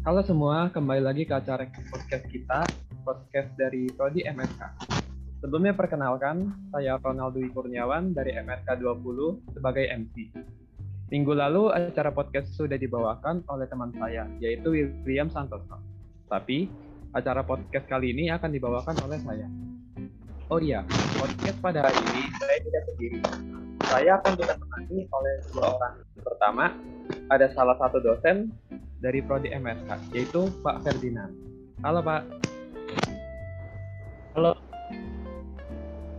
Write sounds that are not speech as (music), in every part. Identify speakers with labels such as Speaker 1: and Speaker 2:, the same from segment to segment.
Speaker 1: Halo semua, kembali lagi ke acara podcast kita, podcast dari Prodi MSK. Sebelumnya perkenalkan, saya Ronaldo Kurniawan dari MSK 20 sebagai MC. Minggu lalu acara podcast sudah dibawakan oleh teman saya, yaitu William Santoso. Tapi, acara podcast kali ini akan dibawakan oleh saya. Oh iya, podcast pada hari ini saya tidak sendiri. Saya akan ditemani oleh dua orang. Pertama, ada salah satu dosen dari Prodi MSK, yaitu Pak Ferdinand. Halo Pak.
Speaker 2: Halo.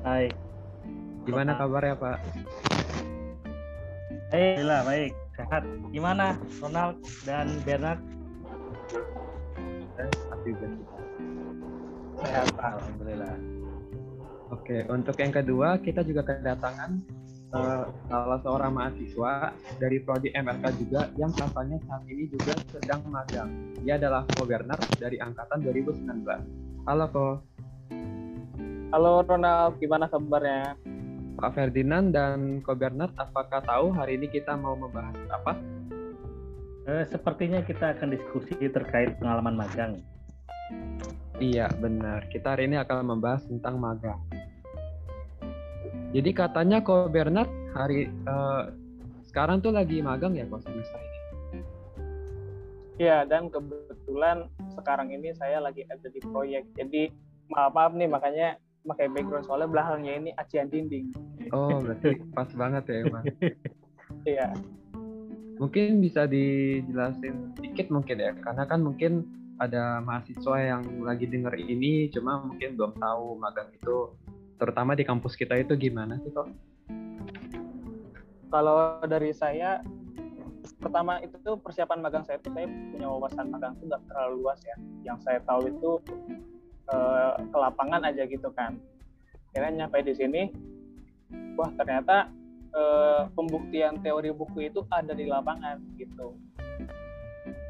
Speaker 2: Hai.
Speaker 1: Gimana kabarnya Pak?
Speaker 2: Hey, Alhamdulillah baik, sehat. Gimana Ronald dan Bernard? Sehat, Alhamdulillah.
Speaker 1: Oke, untuk yang kedua kita juga kedatangan uh, salah seorang mahasiswa dari prodi MRK juga yang tampaknya saat ini juga sedang magang. Dia adalah Ko Werner dari angkatan 2019. Halo Ko.
Speaker 3: Halo Ronald, gimana kabarnya?
Speaker 1: Pak Ferdinand dan Ko Bernard, apakah tahu hari ini kita mau membahas apa?
Speaker 2: Eh, sepertinya kita akan diskusi terkait pengalaman magang.
Speaker 1: Iya, benar. Kita hari ini akan membahas tentang magang. Jadi katanya Ko Bernard hari uh, sekarang tuh lagi magang ya kok semester ini?
Speaker 3: Iya, dan kebetulan sekarang ini saya lagi ada di proyek. Jadi maaf maaf nih makanya pakai background soalnya belakangnya ini acian dinding.
Speaker 1: Oh, berarti (laughs) pas banget ya emang.
Speaker 3: Iya.
Speaker 1: Mungkin bisa dijelasin sedikit mungkin ya, karena kan mungkin ada mahasiswa yang lagi denger ini cuma mungkin belum tahu magang itu terutama di kampus kita itu gimana sih kok?
Speaker 3: Kalau dari saya pertama itu persiapan magang saya itu saya punya wawasan magang itu nggak terlalu luas ya. Yang saya tahu itu eh, ke lapangan aja gitu kan. Akhirnya nyampe di sini, wah ternyata eh, pembuktian teori buku itu ada di lapangan gitu.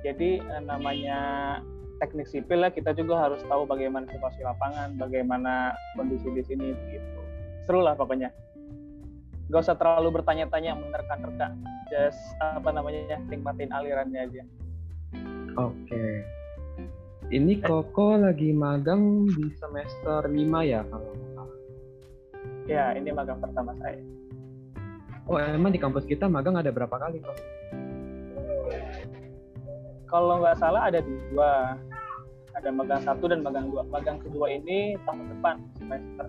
Speaker 3: Jadi eh, namanya teknik sipil lah kita juga harus tahu bagaimana situasi lapangan, bagaimana kondisi di sini gitu. Seru lah pokoknya. Gak usah terlalu bertanya-tanya menerka-nerka, just apa namanya nikmatin alirannya aja.
Speaker 1: Oke. Ini Koko lagi magang di semester 5 ya kalau
Speaker 3: Ya, ini magang pertama saya.
Speaker 1: Oh, emang di kampus kita magang ada berapa kali kok?
Speaker 3: Kalau nggak salah ada dua ada magang satu dan magang dua. Magang kedua ini tahun depan semester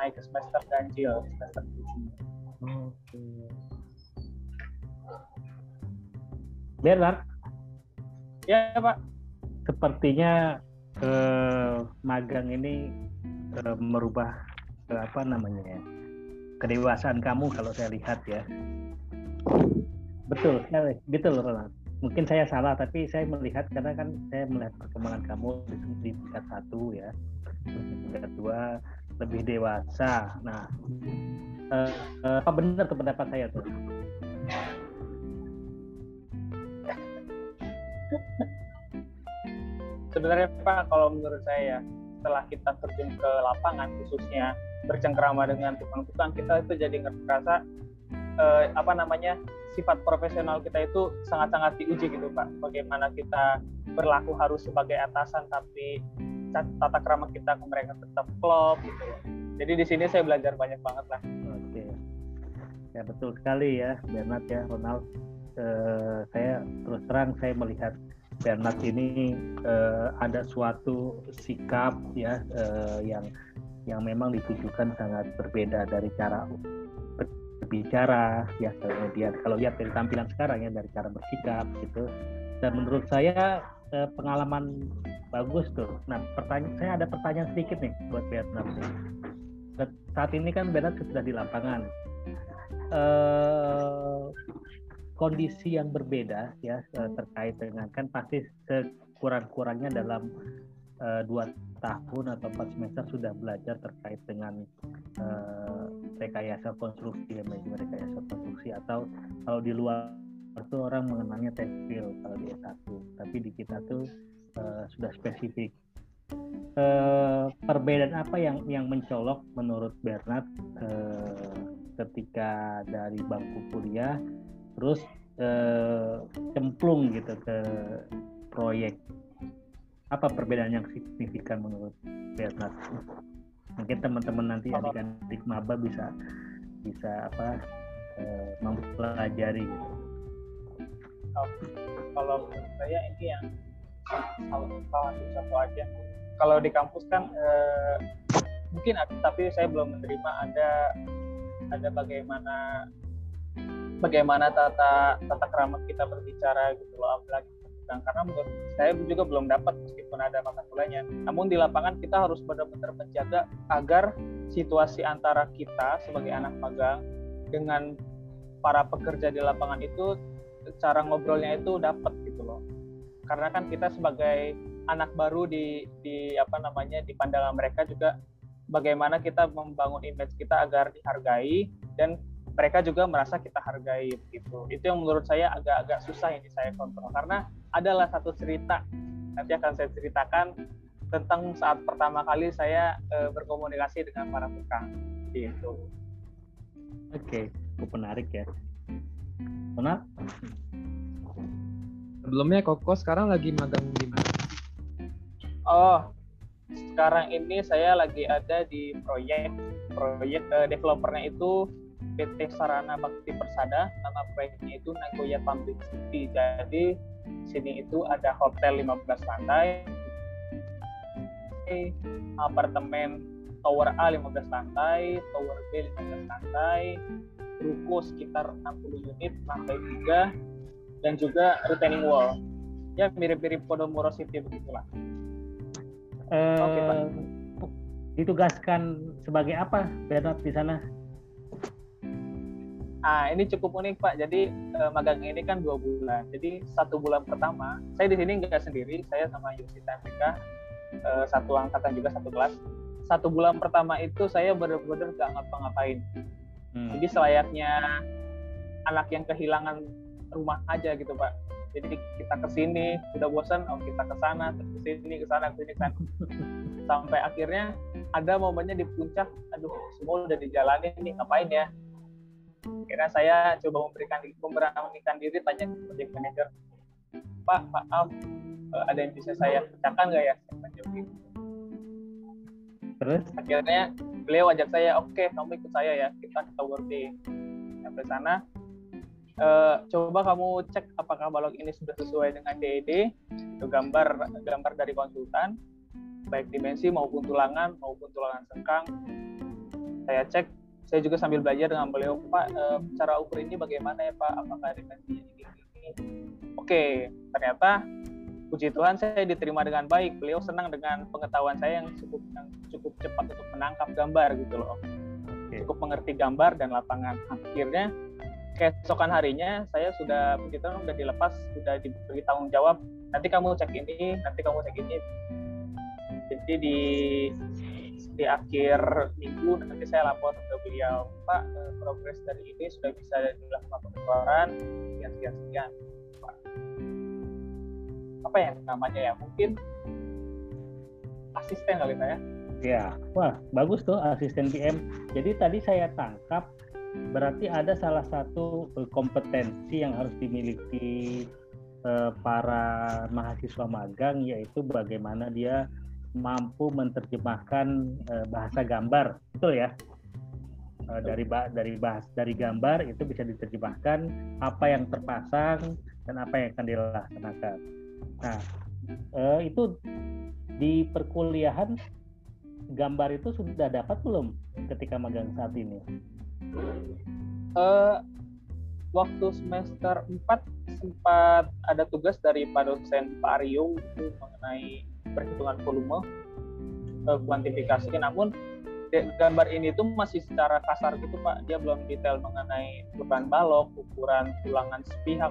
Speaker 3: naik ke semester ganjil semester tujuh.
Speaker 1: Oke.
Speaker 2: Bernard,
Speaker 3: Ya Pak.
Speaker 2: sepertinya eh, magang ini eh, merubah eh, apa namanya ya kedewasaan kamu kalau saya lihat ya. Betul, ya, gitu loh Ronald mungkin saya salah tapi saya melihat karena kan saya melihat perkembangan kamu di, di tingkat satu ya tingkat dua lebih dewasa. Nah eh, eh, apa benar tuh pendapat saya tuh?
Speaker 3: Sebenarnya Pak kalau menurut saya setelah kita terjun ke lapangan khususnya bercengkrama dengan tukang-tukang kita itu jadi ngerasa eh, apa namanya sifat profesional kita itu sangat-sangat diuji gitu Pak. Bagaimana kita berlaku harus sebagai atasan tapi tata krama kita ke mereka tetap klop gitu. Jadi di sini saya belajar banyak banget lah.
Speaker 2: Oke. Ya betul sekali ya Bernard ya Ronald. Eh, saya terus terang saya melihat Bernard ini eh, ada suatu sikap ya eh, yang yang memang ditujukan sangat berbeda dari cara berbicara ya kemudian kalau lihat dari tampilan sekarang ya dari cara bersikap gitu. Dan menurut saya eh, pengalaman bagus tuh. Nah pertanyaan saya ada pertanyaan sedikit nih buat Bernard saat ini kan Bernard sudah di lapangan. Eh, kondisi yang berbeda ya eh, terkait dengan kan pasti sekurang-kurangnya dalam dua tahun atau empat semester sudah belajar terkait dengan rekayasa konstruksi ya manajemen rekayasa konstruksi atau kalau di luar itu orang mengenalnya tekstil kalau di S1 tapi di kita tuh uh, sudah spesifik. Uh, perbedaan apa yang yang mencolok menurut Bernard uh, ketika dari bangku kuliah terus uh, cemplung gitu ke proyek? Apa perbedaan yang signifikan menurut Bernard mungkin teman-teman nanti adik-adik maba bisa bisa apa eh, mempelajari gitu.
Speaker 3: kalau menurut saya ini yang salah satu aja kalau di kampus kan eh, mungkin ada, tapi saya belum menerima ada ada bagaimana bagaimana tata tata kerama kita berbicara gitu loh apalagi dan karena menurut saya juga belum dapat meskipun ada mata kuliahnya. Namun di lapangan kita harus benar-benar menjaga agar situasi antara kita sebagai anak magang dengan para pekerja di lapangan itu cara ngobrolnya itu dapat gitu loh. Karena kan kita sebagai anak baru di di apa namanya di pandangan mereka juga bagaimana kita membangun image kita agar dihargai dan mereka juga merasa kita hargai gitu. Itu yang menurut saya agak-agak susah ini saya kontrol karena adalah satu cerita nanti akan saya ceritakan tentang saat pertama kali saya e, berkomunikasi dengan para tukang gitu.
Speaker 2: Oke, cukup menarik ya. Benar?
Speaker 1: Sebelumnya Koko sekarang lagi magang di mana?
Speaker 3: Oh, sekarang ini saya lagi ada di proyek proyek uh, developernya itu PT Sarana Bakti Persada nama proyeknya itu Nagoya Public City jadi sini itu ada hotel 15 lantai apartemen tower A 15 lantai tower B 15 lantai ruko sekitar 60 unit lantai 3 dan juga retaining wall ya mirip-mirip Podomoro City begitulah
Speaker 2: uh, Oke, Pak. Ditugaskan sebagai apa Bernard di sana?
Speaker 3: Ah, ini cukup unik Pak. Jadi eh, magang ini kan dua bulan. Jadi satu bulan pertama, saya di sini nggak sendiri. Saya sama Yusita MPK, eh, satu angkatan juga satu kelas. Satu bulan pertama itu saya benar-benar nggak ngapa-ngapain. Hmm. Jadi selayaknya anak yang kehilangan rumah aja gitu Pak jadi kita ke sini udah bosan oh kita ke sana ke sini ke sana ke sini kan sampai akhirnya ada momennya di puncak aduh semua udah dijalani nih ngapain ya akhirnya saya coba memberikan memberanikan diri tanya ke project manager. Pak maaf eh, ada yang bisa saya pecahkan nggak ya gitu. terus? Akhirnya beliau ajak saya oke okay, kamu ikut saya ya kita ke tower D sampai sana uh, coba kamu cek apakah balok ini sudah sesuai dengan DED itu gambar gambar dari konsultan baik dimensi maupun tulangan maupun tulangan sengkang. Saya cek saya juga sambil belajar dengan beliau Pak uh, cara ukur ini bagaimana ya Pak? Apakah dimensinya ini, ini oke ternyata puji Tuhan saya diterima dengan baik. Beliau senang dengan pengetahuan saya yang cukup yang cukup cepat untuk menangkap gambar gitu loh. Cukup mengerti gambar dan lapangan. Akhirnya keesokan harinya saya sudah begitu sudah dilepas sudah diberi tanggung jawab. Nanti kamu cek ini nanti kamu cek ini. Jadi di di akhir minggu nanti saya lapor ke beliau. Pak eh, progres dari ini sudah bisa dilakukan pengeluaran. Sekian sekian sekian. Apa ya namanya ya? Mungkin asisten kali ya?
Speaker 2: Ya. Wah bagus tuh asisten PM jadi tadi saya tangkap berarti ada salah satu eh, kompetensi yang harus dimiliki eh, para mahasiswa magang yaitu bagaimana dia mampu menerjemahkan eh, bahasa gambar betul ya dari dari bahas dari gambar itu bisa diterjemahkan apa yang terpasang dan apa yang akan dilaksanakan. Nah itu di perkuliahan gambar itu sudah dapat belum ketika magang saat ini?
Speaker 3: Uh, waktu semester 4 sempat ada tugas dari Pak dosen Pak Aryo itu mengenai perhitungan volume uh, kuantifikasi. Namun gambar ini tuh masih secara kasar gitu Pak. Dia belum detail mengenai ukuran balok ukuran tulangan sepihak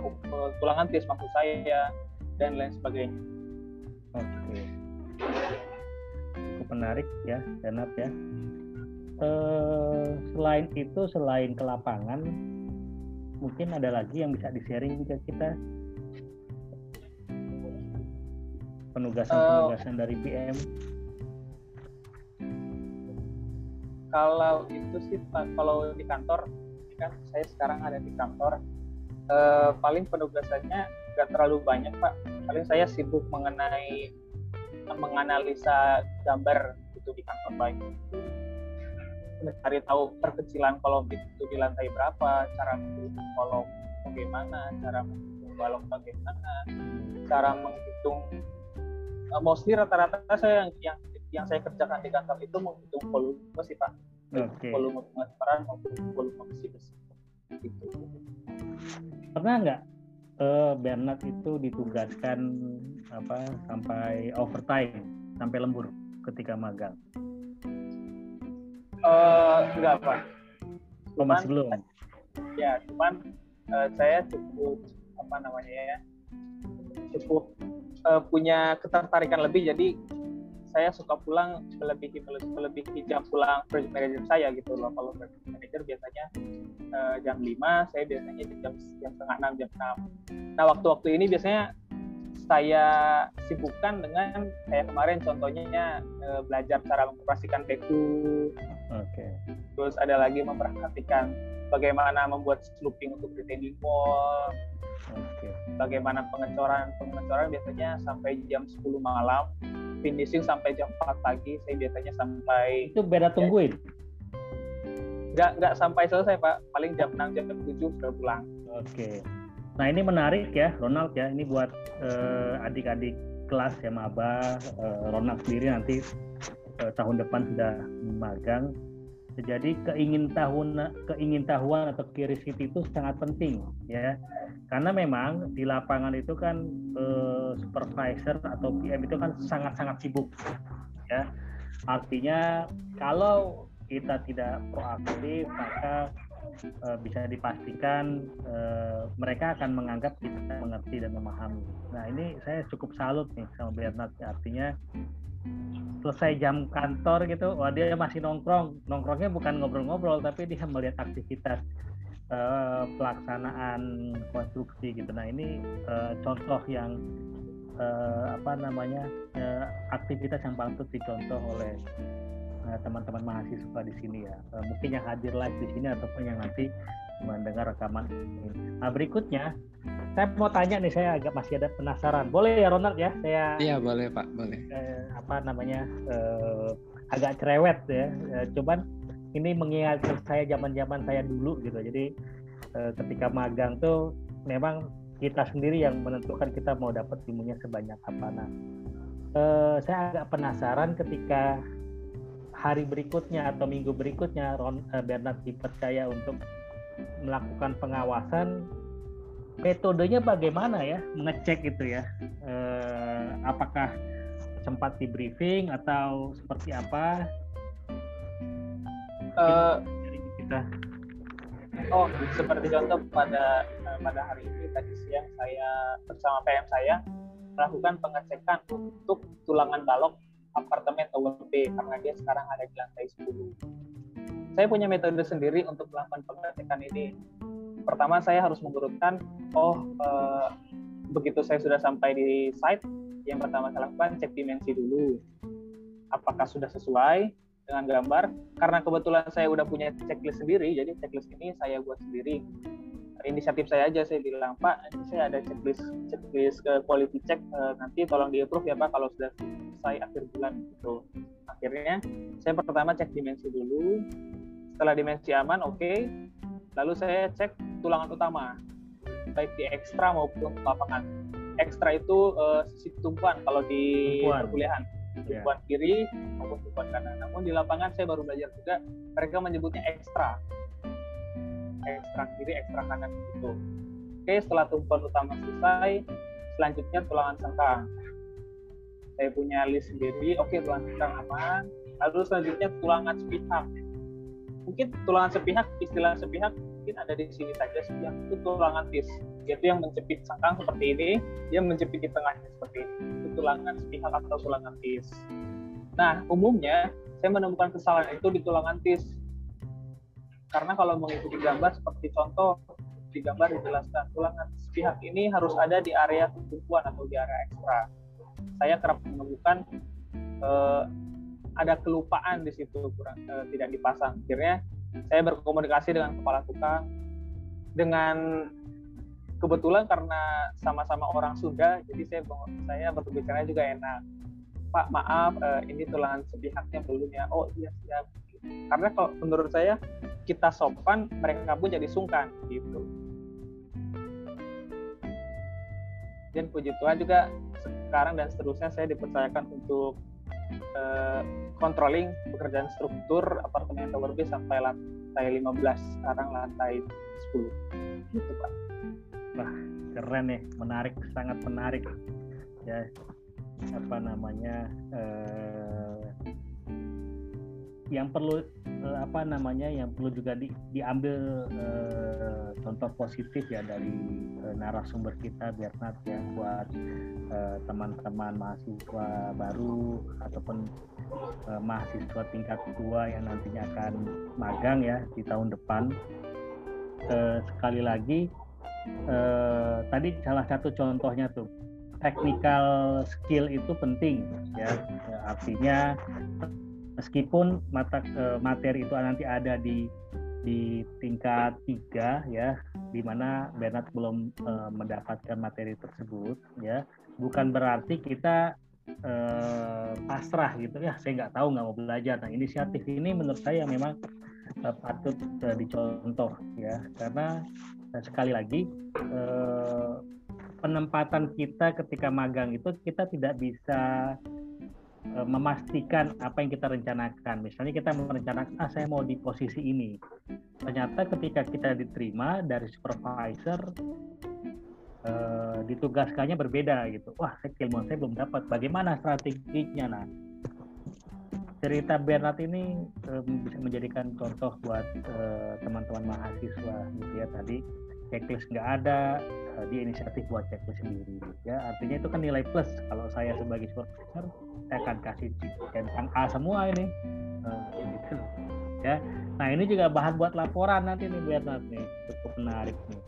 Speaker 3: tulangan tis maksud saya dan lain sebagainya.
Speaker 2: Oke. Cukup menarik ya Renat ya. Eh, selain itu selain ke lapangan mungkin ada lagi yang bisa di-sharing ke kita? Penugasan-penugasan uh, dari PM
Speaker 3: kalau itu sih kalau di kantor kan saya sekarang ada di kantor uh, paling penugasannya nggak terlalu banyak pak. Paling saya sibuk mengenai menganalisa gambar itu di kantor baik mencari tahu perkecilan kolom itu di lantai berapa cara menghitung kolom bagaimana cara menghitung balok bagaimana cara menghitung uh, mostly rata-rata saya yang, yang yang saya kerjakan di kantor itu menghitung volume sih pak okay. volume pengeluaran maupun volume besi besi gitu
Speaker 2: pernah nggak uh, Bernard itu ditugaskan apa sampai overtime sampai lembur ketika magang?
Speaker 3: Uh, enggak pak.
Speaker 2: Oh, masih belum.
Speaker 3: Ya, cuman uh, saya cukup apa namanya ya, cukup uh, punya ketertarikan lebih. Jadi saya suka pulang melebihi melebihi jam pulang project manager saya gitu loh kalau project manager biasanya uh, jam 5 saya biasanya jam jam setengah enam jam enam nah waktu-waktu ini biasanya saya sibukkan dengan kayak kemarin contohnya uh, belajar cara mengoperasikan beku
Speaker 2: okay.
Speaker 3: terus ada lagi memperhatikan bagaimana membuat slooping untuk retaining wall
Speaker 2: Okay.
Speaker 3: Bagaimana pengecoran? Pengecoran biasanya sampai jam 10 malam finishing sampai jam 4 pagi saya biasanya sampai
Speaker 2: itu beda tungguin
Speaker 3: nggak nggak sampai selesai pak paling jam 6 jam 7 sudah pulang
Speaker 2: oke okay. Nah ini menarik ya Ronald ya ini buat uh, adik-adik kelas ya maba uh, Ronald sendiri nanti uh, tahun depan sudah magang jadi keingintahuan keingintahuan atau curiosity itu sangat penting ya. Karena memang di lapangan itu kan eh, supervisor atau PM itu kan sangat-sangat sibuk ya. Artinya kalau kita tidak proaktif maka eh, bisa dipastikan eh, mereka akan menganggap kita mengerti dan memahami. Nah, ini saya cukup salut nih sama Bernard artinya selesai jam kantor gitu, wah dia masih nongkrong. Nongkrongnya bukan ngobrol-ngobrol, tapi dia melihat aktivitas uh, pelaksanaan konstruksi gitu. Nah ini uh, contoh yang uh, apa namanya uh, aktivitas yang patut dicontoh oleh teman-teman uh, mahasiswa di sini ya. Uh, mungkin yang hadir live di sini ataupun yang nanti mendengar rekaman ini. Nah berikutnya saya mau tanya nih, saya agak masih ada penasaran. Boleh ya Ronald ya? Saya
Speaker 1: Iya boleh Pak, boleh.
Speaker 2: Eh, apa namanya eh, agak cerewet ya. Eh, cuman ini mengingatkan saya zaman-zaman saya dulu gitu. Jadi eh, ketika magang tuh memang kita sendiri yang menentukan kita mau dapat ilmunya sebanyak apa. Nah, eh, saya agak penasaran ketika hari berikutnya atau minggu berikutnya Ron, eh, Bernard dipercaya untuk melakukan pengawasan. Metodenya bagaimana ya? Mengecek itu ya. Eh, apakah sempat di briefing atau seperti apa?
Speaker 3: Uh, kita. oh seperti contoh pada uh, pada hari ini tadi siang saya bersama PM saya melakukan pengecekan untuk tulangan balok apartemen B karena dia sekarang ada di lantai 10 saya punya metode sendiri untuk melakukan pengecekan ini. Pertama saya harus mengurutkan oh uh, begitu saya sudah sampai di site yang pertama saya lakukan cek dimensi dulu. Apakah sudah sesuai dengan gambar? Karena kebetulan saya udah punya checklist sendiri jadi checklist ini saya buat sendiri inisiatif saya aja saya bilang Pak ini saya ada checklist checklist ke quality check uh, nanti tolong di approve ya Pak kalau sudah selesai akhir bulan gitu akhirnya saya pertama cek dimensi dulu setelah dimensi aman oke okay. lalu saya cek tulangan utama baik di ekstra maupun lapangan ekstra itu uh, sisi tumpuan kalau di perkuliahan iya. tumpuan yeah. kiri maupun tumpuan kanan namun di lapangan saya baru belajar juga mereka menyebutnya ekstra ekstra kiri ekstra kanan gitu. Oke setelah tumpuan utama selesai selanjutnya tulangan sengkang saya punya list sendiri. Oke tulangan sengkang aman. Lalu selanjutnya tulangan sepihak. Mungkin tulangan sepihak istilah sepihak mungkin ada di sini saja sepihak itu tulangan tis. Yaitu yang menjepit sangkang seperti ini dia menjepit di tengahnya seperti ini. Itu tulangan sepihak atau tulangan tis. Nah umumnya saya menemukan kesalahan itu di tulangan tis karena kalau mengikuti gambar seperti contoh di gambar dijelaskan tulangan sepihak ini harus ada di area ketumpuan atau di area ekstra. Saya kerap menemukan eh, ada kelupaan di situ kurang uh, tidak dipasang. Akhirnya saya berkomunikasi dengan kepala tukang. Dengan kebetulan karena sama-sama orang Sunda jadi saya saya berbicara juga enak Pak maaf uh, ini tulangan sepihaknya belum ya oh iya siap karena kalau menurut saya kita sopan mereka pun jadi sungkan gitu. Dan puji Tuhan juga sekarang dan seterusnya saya dipercayakan untuk uh, controlling pekerjaan struktur apartemen Tower B sampai lantai 15 sekarang lantai 10 gitu Pak.
Speaker 2: Wah keren ya menarik sangat menarik. Ya apa namanya uh, yang perlu uh, apa namanya yang perlu juga di, diambil uh, contoh positif ya dari uh, narasumber kita Bernard ya buat teman-teman uh, mahasiswa baru ataupun uh, mahasiswa tingkat tua yang nantinya akan magang ya di tahun depan. Uh, sekali lagi uh, tadi salah satu contohnya tuh technical skill itu penting ya, ya artinya meskipun mata uh, materi itu nanti ada di di tingkat tiga ya di mana Bernard belum uh, mendapatkan materi tersebut ya. Bukan berarti kita uh, pasrah gitu ya. Saya nggak tahu nggak mau belajar. Nah inisiatif ini menurut saya memang uh, patut dicontoh ya. Karena sekali lagi penempatan kita ketika magang itu kita tidak bisa E, memastikan apa yang kita rencanakan. Misalnya kita merencanakan, ah saya mau di posisi ini. Ternyata ketika kita diterima dari supervisor, uh, ditugaskannya berbeda gitu. Wah, saya ilmu saya belum dapat. Bagaimana strateginya? Nah, cerita Bernard ini um, bisa menjadikan contoh buat teman-teman uh, mahasiswa gitu ya tadi checklist nggak ada uh, dia inisiatif buat checklist sendiri. Ya artinya itu kan nilai plus. Kalau saya sebagai supervisor saya akan kasih centang A semua ini. Uh, gitu ya. Nah ini juga bahan buat laporan nanti nih biar nanti cukup menarik nih.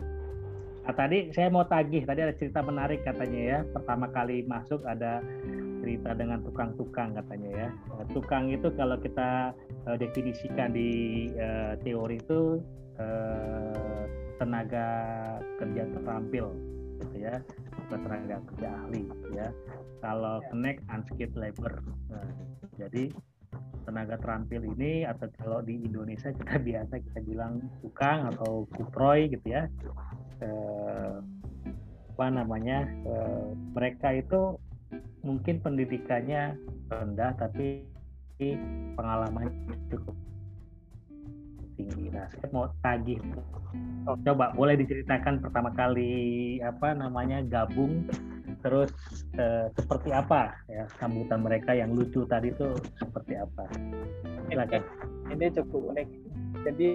Speaker 2: Nah tadi saya mau tagih tadi ada cerita menarik katanya ya. Pertama kali masuk ada cerita dengan tukang-tukang katanya ya. Uh, tukang itu kalau kita definisikan di teori itu tenaga kerja terampil gitu ya. Bukan tenaga kerja ahli ya. Kalau ya. connect unskilled labor nah, jadi tenaga terampil ini atau kalau di Indonesia kita (laughs) biasa kita bilang tukang atau kuproy gitu ya. Eh, apa namanya eh, mereka itu mungkin pendidikannya rendah tapi pengalaman cukup tinggi. Nah, saya mau tagih. Oh, coba boleh diceritakan pertama kali apa namanya gabung, terus eh, seperti apa ya sambutan mereka yang lucu tadi itu seperti apa?
Speaker 3: Silakan. Ini cukup unik. Jadi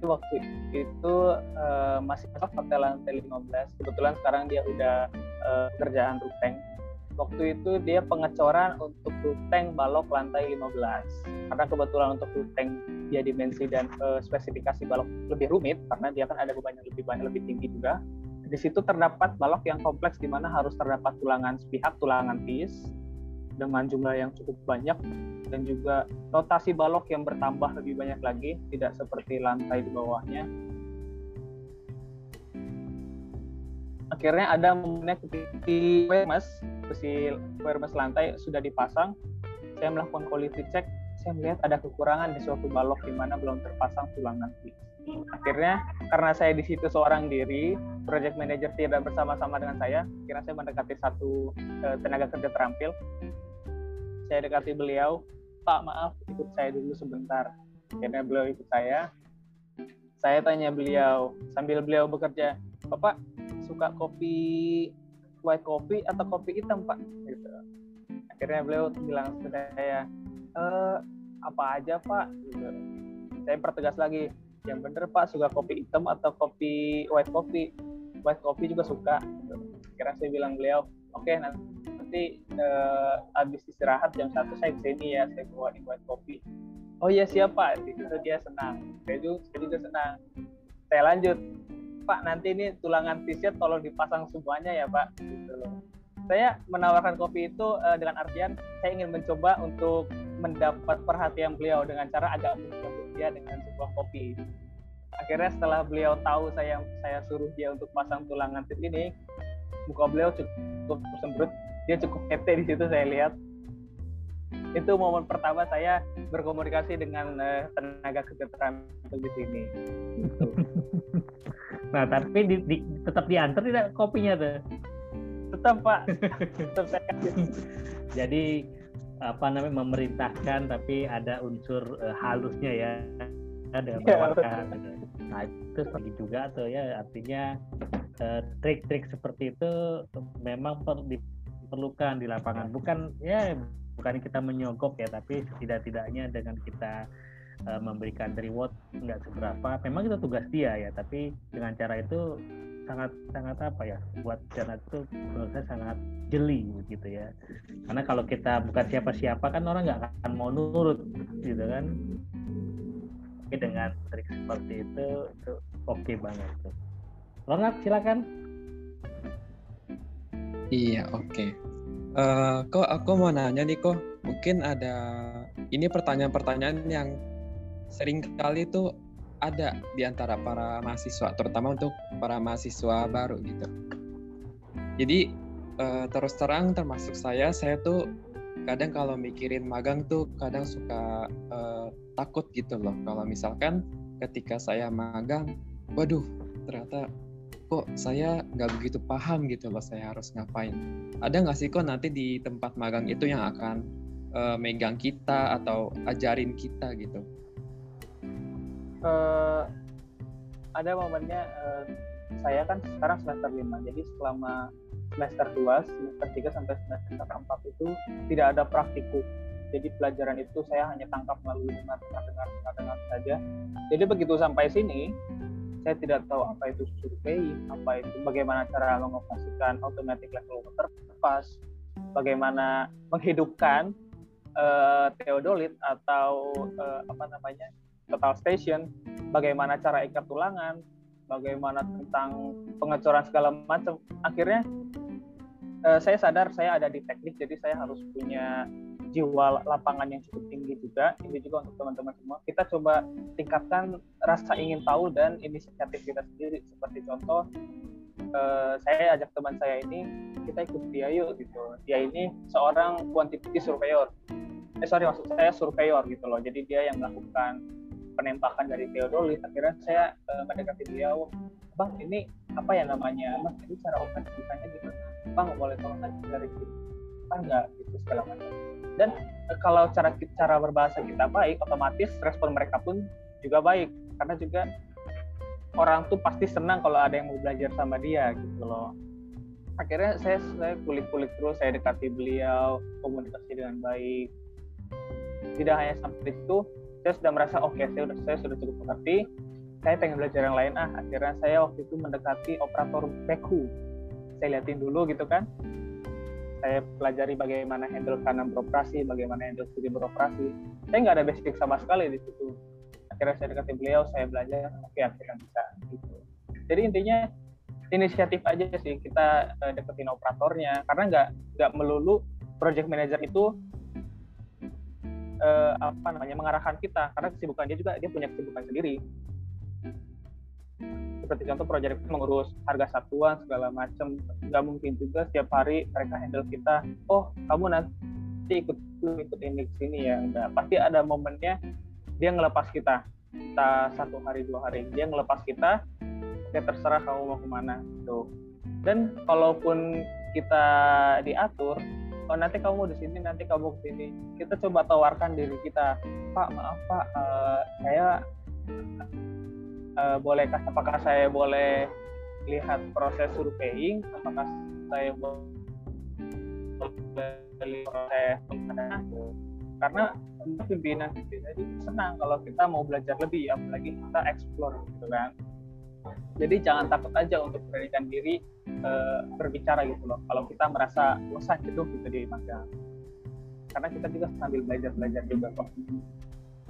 Speaker 3: waktu itu uh, masih masuk hotel lantai 15. Kebetulan sekarang dia udah uh, kerjaan ruteng waktu itu dia pengecoran untuk tank balok lantai 15 karena kebetulan untuk tank dia dimensi dan uh, spesifikasi balok lebih rumit karena dia kan ada beban yang lebih banyak lebih tinggi juga. Di situ terdapat balok yang kompleks di mana harus terdapat tulangan sepihak tulangan piece dengan jumlah yang cukup banyak dan juga rotasi balok yang bertambah lebih banyak lagi tidak seperti lantai di bawahnya akhirnya ada momennya di mas besi wireless lantai sudah dipasang, saya melakukan quality check, saya melihat ada kekurangan di suatu balok di mana belum terpasang tulang nanti. Akhirnya karena saya di situ seorang diri, project manager tidak bersama-sama dengan saya, akhirnya saya mendekati satu uh, tenaga kerja terampil. Saya dekati beliau, Pak maaf ikut saya dulu sebentar. Akhirnya beliau ikut saya. Saya tanya beliau sambil beliau bekerja, Bapak suka kopi white coffee atau kopi hitam pak? Gitu. Akhirnya beliau bilang saya e, apa aja pak? Gitu. Saya pertegas lagi yang bener pak suka kopi hitam atau kopi white coffee white coffee juga suka. Gitu. akhirnya saya bilang beliau oke okay, nanti uh, habis istirahat jam satu saya ke sini ya saya bawain white coffee oh iya siapa di situ dia senang. Saya juga, saya juga senang. Saya lanjut Pak nanti ini tulangan t-shirt tolong dipasang semuanya ya Pak gitu loh. Saya menawarkan kopi itu uh, dengan artian saya ingin mencoba untuk mendapat perhatian beliau dengan cara agak menjemput dia dengan sebuah kopi. akhirnya setelah beliau tahu saya saya suruh dia untuk pasang tulangan tip ini muka beliau cukup sembrut dia cukup hete di situ saya lihat itu momen pertama saya berkomunikasi dengan uh, tenaga kesehatan di sini. (laughs)
Speaker 2: nah tapi di, di, tetap diantar tidak kopinya tuh?
Speaker 3: Tetap pak. tetap (laughs) saya
Speaker 2: Jadi apa namanya memerintahkan tapi ada unsur uh, halusnya ya. Ada ya, Nah itu lagi juga tuh ya. Artinya eh, trik-trik uh, seperti itu memang per, diperlukan di lapangan. Bukan ya bukan kita menyogok ya tapi setidak-tidaknya dengan kita uh, memberikan reward nggak seberapa. Memang itu tugas dia ya tapi dengan cara itu sangat sangat apa ya buat cara itu menurut saya sangat jeli gitu ya. Karena kalau kita bukan siapa-siapa kan orang nggak akan mau nurut gitu kan. Tapi dengan trik seperti itu itu oke okay banget tuh. Ronald silakan.
Speaker 1: Iya oke. Okay. Uh, kok aku mau nanya nih kok mungkin ada ini pertanyaan-pertanyaan yang sering kali itu ada di antara para mahasiswa terutama untuk para mahasiswa baru gitu. Jadi uh, terus terang termasuk saya saya tuh kadang kalau mikirin magang tuh kadang suka uh, takut gitu loh kalau misalkan ketika saya magang waduh ternyata kok saya nggak begitu paham gitu loh saya harus ngapain. Ada nggak sih kok nanti di tempat magang itu yang akan uh, megang kita atau ajarin kita gitu?
Speaker 3: Uh, ada momennya uh, saya kan sekarang semester 5 jadi selama semester 2, semester 3 sampai semester 4 itu tidak ada praktikum. Jadi pelajaran itu saya hanya tangkap melalui dengar dengar dengar dengar, saja. Jadi begitu sampai sini saya tidak tahu apa itu survei, apa itu bagaimana cara mengoperasikan automatic level water pas, bagaimana menghidupkan uh, theodolit atau uh, apa namanya total station, bagaimana cara ikat tulangan, bagaimana tentang pengecoran segala macam. Akhirnya uh, saya sadar saya ada di teknik, jadi saya harus punya jiwa lapangan yang cukup tinggi juga. Ini juga untuk teman-teman semua. Kita coba tingkatkan rasa ingin tahu dan inisiatif kita sendiri. Seperti contoh uh, saya ajak teman saya ini kita ikut dia yuk gitu. Dia ini seorang quantity surveyor. Eh sorry maksud saya surveyor gitu loh. Jadi dia yang melakukan penembakan dari teodolit akhirnya saya uh, mendekati beliau. Bang ini apa ya namanya? Mas ini cara operasikannya gimana bang boleh tolong dari sini? Apa enggak? Gitu segala macam. Dan e, kalau cara cara berbahasa kita baik otomatis respon mereka pun juga baik. Karena juga orang tuh pasti senang kalau ada yang mau belajar sama dia gitu loh. Akhirnya saya saya kulik-kulik terus saya dekati beliau komunikasi dengan baik. Tidak hanya sampai itu saya sudah merasa oke okay, saya sudah saya sudah cukup mengerti saya pengen belajar yang lain ah akhirnya saya waktu itu mendekati operator beku saya liatin dulu gitu kan saya pelajari bagaimana handle kanan beroperasi, bagaimana handle kiri beroperasi. Saya nggak ada basic sama sekali di situ. Akhirnya saya dekati beliau, saya belajar, oke okay, akhirnya bisa. Gitu. Jadi intinya inisiatif aja sih kita uh, deketin operatornya, karena nggak nggak melulu project manager itu uh, apa namanya mengarahkan kita, karena kesibukan dia juga dia punya kesibukan sendiri. Seperti contoh proyek mengurus harga satuan segala macam. Nggak mungkin juga setiap hari mereka handle kita oh kamu nanti ikut ikut ini sini ya. Enggak pasti ada momennya dia ngelepas kita. Kita satu hari dua hari. Dia ngelepas kita ya terserah kamu mau ke mana. Tuh dan kalaupun kita diatur oh nanti kamu di sini nanti kamu ke sini. Kita coba tawarkan diri kita pak maaf pak uh, saya uh, bolehkah apakah saya boleh lihat proses surveying? Apakah saya boleh lihat proses karena pimpinan pimpinan itu senang kalau kita mau belajar lebih apalagi kita explore gitu kan jadi jangan takut aja untuk beranikan diri uh, berbicara gitu loh. Kalau kita merasa bosan gitu gitu di magang karena kita juga sambil belajar belajar juga kok.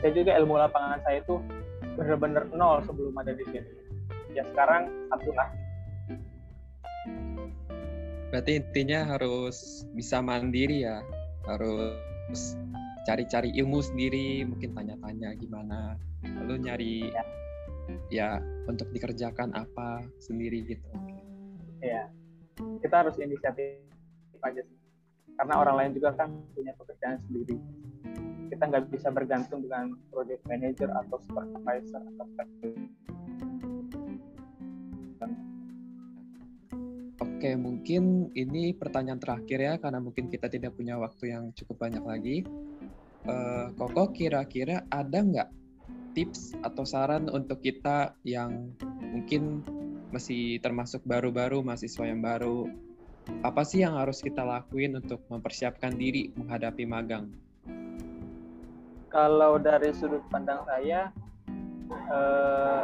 Speaker 3: Saya juga ilmu lapangan saya itu bener-bener nol sebelum ada di sini. Ya sekarang satu lah.
Speaker 1: Berarti intinya harus bisa mandiri ya. Harus cari-cari ilmu sendiri mungkin tanya-tanya gimana. Lalu nyari ya. Ya untuk dikerjakan apa sendiri gitu.
Speaker 3: Iya, kita harus inisiatif aja sih. Karena orang lain juga kan punya pekerjaan sendiri. Kita nggak bisa bergantung dengan project manager atau supervisor atau
Speaker 1: Oke, mungkin ini pertanyaan terakhir ya, karena mungkin kita tidak punya waktu yang cukup banyak lagi. Uh, Koko, kira-kira ada nggak tips atau saran untuk kita yang mungkin masih termasuk baru-baru, mahasiswa yang baru, apa sih yang harus kita lakuin untuk mempersiapkan diri menghadapi magang?
Speaker 3: Kalau dari sudut pandang saya, eh,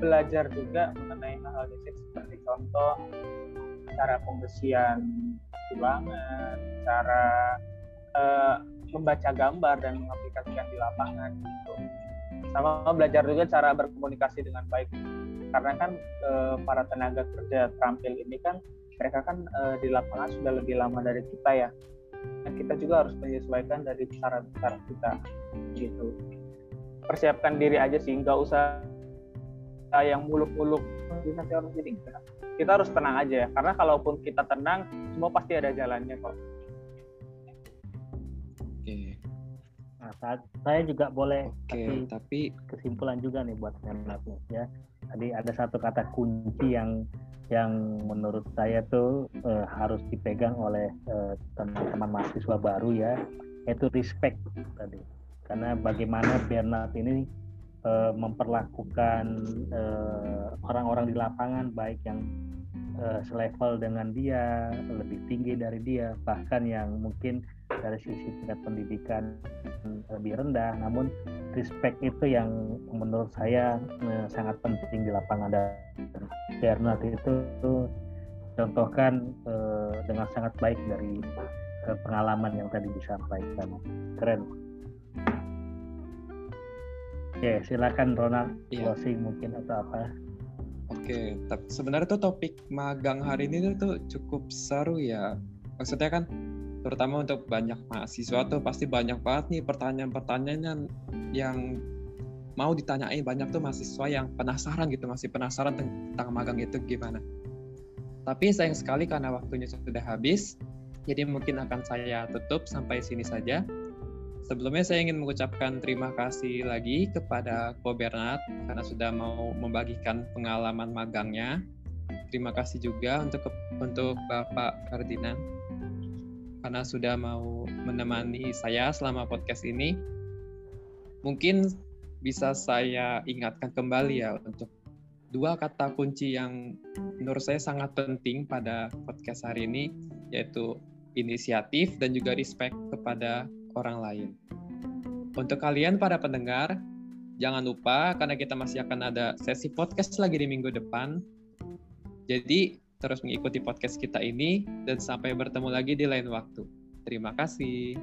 Speaker 3: belajar juga mengenai hal-hal basic seperti contoh cara pembersihan tulangan, cara uh, membaca gambar dan mengaplikasikan di lapangan gitu. Sama belajar juga cara berkomunikasi dengan baik. Karena kan uh, para tenaga kerja terampil ini kan mereka kan uh, di lapangan sudah lebih lama dari kita ya. Dan kita juga harus menyesuaikan dari cara-cara kita gitu. Persiapkan diri aja sih, nggak usah yang muluk-muluk nanti orang jadi kita harus tenang aja ya karena kalaupun kita tenang semua pasti ada jalannya kok
Speaker 2: saya juga boleh
Speaker 1: oke tapi
Speaker 2: kesimpulan juga nih buat Menlatnya ya. Tadi ada satu kata kunci yang yang menurut saya tuh uh, harus dipegang oleh uh, teman-teman mahasiswa baru ya yaitu respect tadi. Karena bagaimana Bernard ini uh, memperlakukan uh, orang-orang di lapangan baik yang uh, selevel dengan dia, lebih tinggi dari dia, bahkan yang mungkin dari sisi tingkat pendidikan lebih rendah, namun respect itu yang menurut saya uh, sangat penting di lapangan dan Bernard itu contohkan uh, dengan sangat baik dari uh, pengalaman yang tadi disampaikan. Keren. Oke, silakan Ronald iya. closing mungkin atau apa.
Speaker 1: Oke, sebenarnya tuh topik magang hari ini tuh cukup seru ya. Maksudnya kan terutama untuk banyak mahasiswa tuh pasti banyak banget nih pertanyaan-pertanyaan yang mau ditanyain banyak tuh mahasiswa yang penasaran gitu masih penasaran tentang magang itu gimana. Tapi sayang sekali karena waktunya sudah habis, jadi mungkin akan saya tutup sampai sini saja. Sebelumnya saya ingin mengucapkan terima kasih lagi kepada Ko Bernard karena sudah mau membagikan pengalaman magangnya. Terima kasih juga untuk untuk Bapak Ferdinand karena sudah mau menemani saya selama podcast ini. Mungkin bisa saya ingatkan kembali ya untuk dua kata kunci yang menurut saya sangat penting pada podcast hari ini yaitu inisiatif dan juga respect kepada orang lain. Untuk kalian para pendengar, jangan lupa karena kita masih akan ada sesi podcast lagi di minggu depan. Jadi terus mengikuti podcast kita ini dan sampai bertemu lagi di lain waktu. Terima kasih.